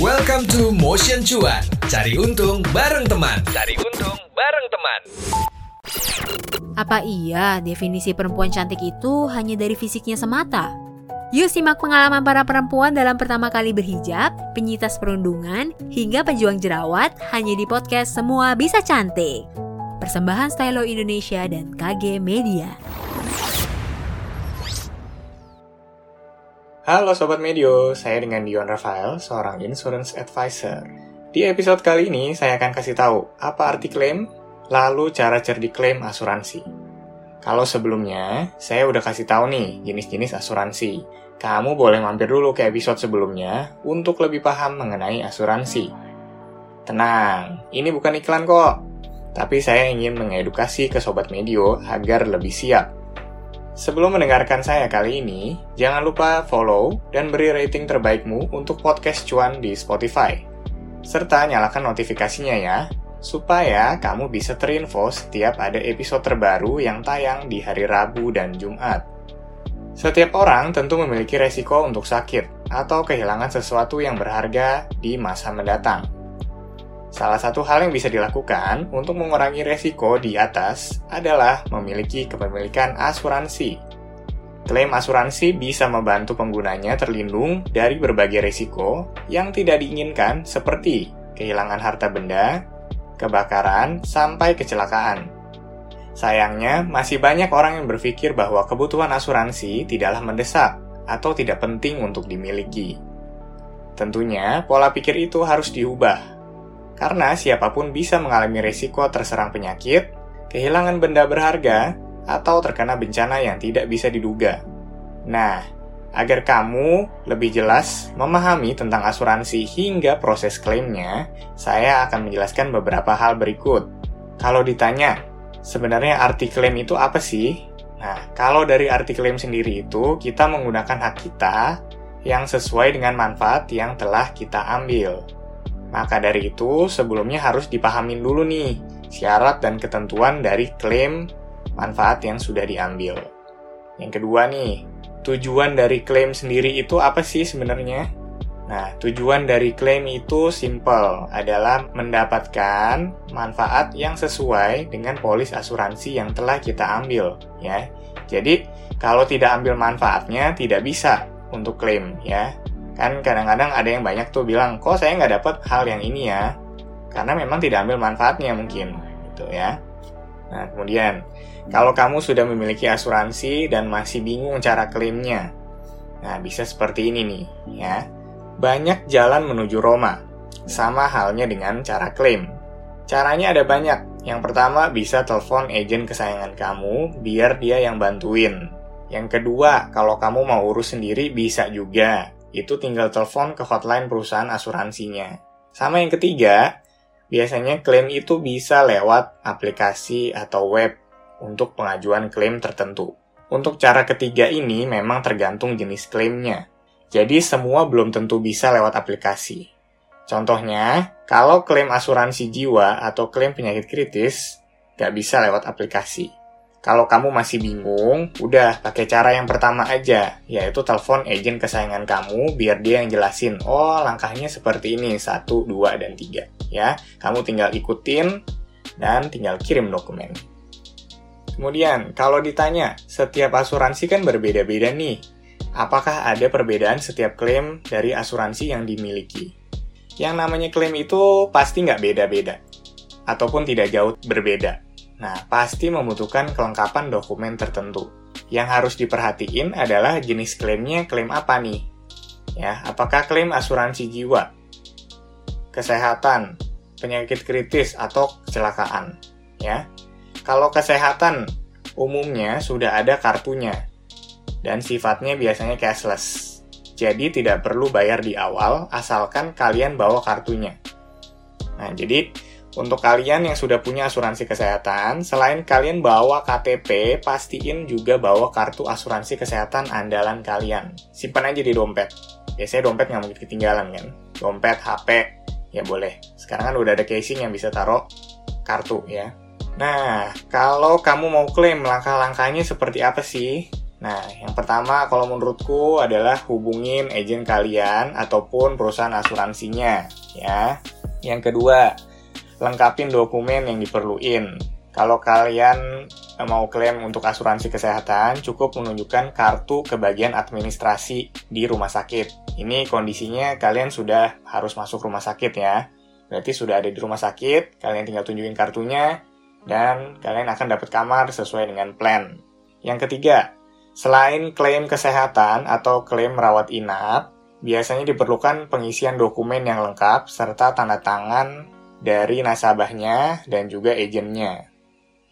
Welcome to Motion Cuan. Cari untung bareng teman. Cari untung bareng teman. Apa iya definisi perempuan cantik itu hanya dari fisiknya semata? Yuk simak pengalaman para perempuan dalam pertama kali berhijab, penyitas perundungan, hingga pejuang jerawat hanya di podcast Semua Bisa Cantik. Persembahan Stylo Indonesia dan KG Media. Halo Sobat Medio, saya dengan Dion Rafael, seorang insurance advisor. Di episode kali ini, saya akan kasih tahu apa arti klaim, lalu cara cerdik klaim asuransi. Kalau sebelumnya, saya udah kasih tahu nih jenis-jenis asuransi. Kamu boleh mampir dulu ke episode sebelumnya untuk lebih paham mengenai asuransi. Tenang, ini bukan iklan kok. Tapi saya ingin mengedukasi ke Sobat Medio agar lebih siap Sebelum mendengarkan saya kali ini, jangan lupa follow dan beri rating terbaikmu untuk podcast cuan di Spotify. Serta nyalakan notifikasinya ya, supaya kamu bisa terinfo setiap ada episode terbaru yang tayang di hari Rabu dan Jumat. Setiap orang tentu memiliki resiko untuk sakit atau kehilangan sesuatu yang berharga di masa mendatang. Salah satu hal yang bisa dilakukan untuk mengurangi resiko di atas adalah memiliki kepemilikan asuransi. Klaim asuransi bisa membantu penggunanya terlindung dari berbagai resiko yang tidak diinginkan seperti kehilangan harta benda, kebakaran, sampai kecelakaan. Sayangnya, masih banyak orang yang berpikir bahwa kebutuhan asuransi tidaklah mendesak atau tidak penting untuk dimiliki. Tentunya, pola pikir itu harus diubah karena siapa pun bisa mengalami resiko terserang penyakit, kehilangan benda berharga, atau terkena bencana yang tidak bisa diduga. Nah, agar kamu lebih jelas memahami tentang asuransi hingga proses klaimnya, saya akan menjelaskan beberapa hal berikut. Kalau ditanya, sebenarnya arti klaim itu apa sih? Nah, kalau dari arti klaim sendiri itu, kita menggunakan hak kita yang sesuai dengan manfaat yang telah kita ambil. Maka dari itu, sebelumnya harus dipahamin dulu nih syarat dan ketentuan dari klaim manfaat yang sudah diambil. Yang kedua nih, tujuan dari klaim sendiri itu apa sih sebenarnya? Nah, tujuan dari klaim itu simple, adalah mendapatkan manfaat yang sesuai dengan polis asuransi yang telah kita ambil, ya. Jadi, kalau tidak ambil manfaatnya, tidak bisa untuk klaim, ya. Kan kadang-kadang ada yang banyak tuh bilang, kok saya nggak dapat hal yang ini ya? Karena memang tidak ambil manfaatnya mungkin, gitu ya. Nah, kemudian, kalau kamu sudah memiliki asuransi dan masih bingung cara klaimnya, nah bisa seperti ini nih, ya. Banyak jalan menuju Roma, sama halnya dengan cara klaim. Caranya ada banyak. Yang pertama, bisa telepon agen kesayangan kamu, biar dia yang bantuin. Yang kedua, kalau kamu mau urus sendiri, bisa juga itu tinggal telepon ke hotline perusahaan asuransinya. Sama yang ketiga, biasanya klaim itu bisa lewat aplikasi atau web untuk pengajuan klaim tertentu. Untuk cara ketiga ini memang tergantung jenis klaimnya. Jadi semua belum tentu bisa lewat aplikasi. Contohnya, kalau klaim asuransi jiwa atau klaim penyakit kritis, nggak bisa lewat aplikasi. Kalau kamu masih bingung, udah pakai cara yang pertama aja, yaitu telepon agent kesayangan kamu biar dia yang jelasin, oh langkahnya seperti ini, satu, dua, dan tiga. Ya, kamu tinggal ikutin dan tinggal kirim dokumen. Kemudian, kalau ditanya, setiap asuransi kan berbeda-beda nih. Apakah ada perbedaan setiap klaim dari asuransi yang dimiliki? Yang namanya klaim itu pasti nggak beda-beda, ataupun tidak jauh berbeda Nah, pasti membutuhkan kelengkapan dokumen tertentu. Yang harus diperhatiin adalah jenis klaimnya klaim apa nih? Ya, apakah klaim asuransi jiwa, kesehatan, penyakit kritis atau kecelakaan? Ya. Kalau kesehatan umumnya sudah ada kartunya dan sifatnya biasanya cashless. Jadi tidak perlu bayar di awal asalkan kalian bawa kartunya. Nah, jadi untuk kalian yang sudah punya asuransi kesehatan, selain kalian bawa KTP, pastiin juga bawa kartu asuransi kesehatan andalan kalian. Simpan aja di dompet. Biasanya dompet nggak mungkin ketinggalan kan. Dompet, HP, ya boleh. Sekarang kan udah ada casing yang bisa taruh kartu ya. Nah, kalau kamu mau klaim langkah-langkahnya seperti apa sih? Nah, yang pertama kalau menurutku adalah hubungin agent kalian ataupun perusahaan asuransinya, ya. Yang kedua, lengkapin dokumen yang diperluin. Kalau kalian mau klaim untuk asuransi kesehatan, cukup menunjukkan kartu ke bagian administrasi di rumah sakit. Ini kondisinya kalian sudah harus masuk rumah sakit ya. Berarti sudah ada di rumah sakit, kalian tinggal tunjukin kartunya, dan kalian akan dapat kamar sesuai dengan plan. Yang ketiga, Selain klaim kesehatan atau klaim rawat inap, biasanya diperlukan pengisian dokumen yang lengkap serta tanda tangan dari nasabahnya dan juga agennya.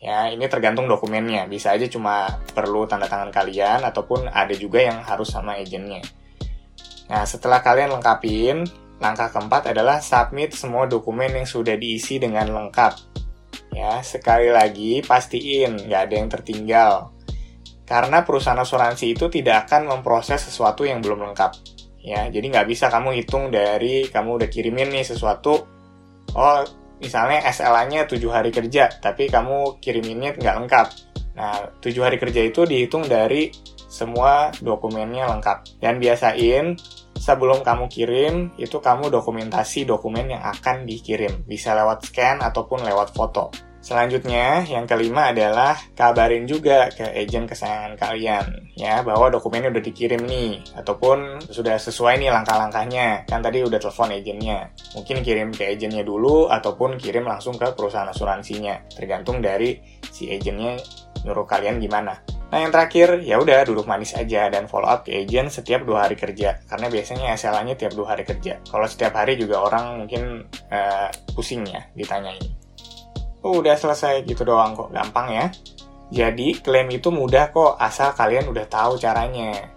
Ya, ini tergantung dokumennya. Bisa aja cuma perlu tanda tangan kalian ataupun ada juga yang harus sama agennya. Nah, setelah kalian lengkapin, langkah keempat adalah submit semua dokumen yang sudah diisi dengan lengkap. Ya, sekali lagi pastiin nggak ada yang tertinggal karena perusahaan asuransi itu tidak akan memproses sesuatu yang belum lengkap. Ya, jadi nggak bisa kamu hitung dari kamu udah kirimin nih sesuatu, oh misalnya SLA-nya 7 hari kerja, tapi kamu kiriminnya nggak lengkap. Nah, 7 hari kerja itu dihitung dari semua dokumennya lengkap. Dan biasain sebelum kamu kirim, itu kamu dokumentasi dokumen yang akan dikirim. Bisa lewat scan ataupun lewat foto. Selanjutnya, yang kelima adalah kabarin juga ke agen kesayangan kalian ya bahwa dokumennya udah dikirim nih ataupun sudah sesuai nih langkah-langkahnya. Kan tadi udah telepon agennya. Mungkin kirim ke agennya dulu ataupun kirim langsung ke perusahaan asuransinya. Tergantung dari si agennya nyuruh kalian gimana. Nah yang terakhir ya udah duduk manis aja dan follow up ke agent setiap dua hari kerja karena biasanya SLA-nya tiap dua hari kerja. Kalau setiap hari juga orang mungkin uh, pusing ya ditanyain. Udah selesai gitu doang kok, gampang ya. Jadi klaim itu mudah kok asal kalian udah tahu caranya.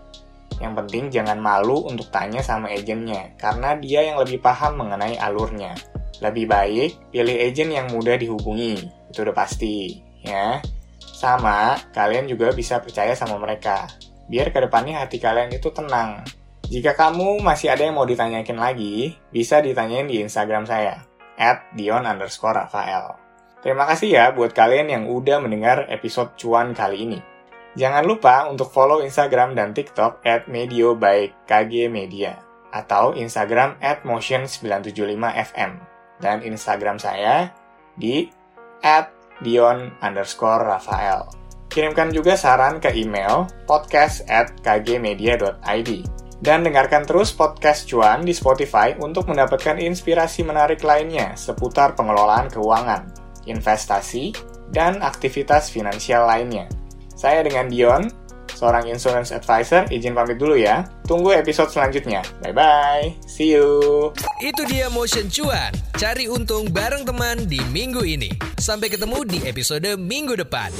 Yang penting jangan malu untuk tanya sama agennya, karena dia yang lebih paham mengenai alurnya. Lebih baik pilih agen yang mudah dihubungi, itu udah pasti, ya. Sama, kalian juga bisa percaya sama mereka. Biar ke depannya hati kalian itu tenang. Jika kamu masih ada yang mau ditanyakin lagi, bisa ditanyain di Instagram saya, at dion underscore Rafael. Terima kasih ya buat kalian yang udah mendengar episode cuan kali ini. Jangan lupa untuk follow Instagram dan TikTok at Medio by KG Media atau Instagram at Motion975FM dan Instagram saya di at Dion underscore Rafael. Kirimkan juga saran ke email podcast at kgmedia.id. Dan dengarkan terus podcast Cuan di Spotify untuk mendapatkan inspirasi menarik lainnya seputar pengelolaan keuangan investasi, dan aktivitas finansial lainnya. Saya dengan Dion, seorang insurance advisor, izin pamit dulu ya. Tunggu episode selanjutnya. Bye-bye. See you. Itu dia Motion Cuan. Cari untung bareng teman di minggu ini. Sampai ketemu di episode minggu depan.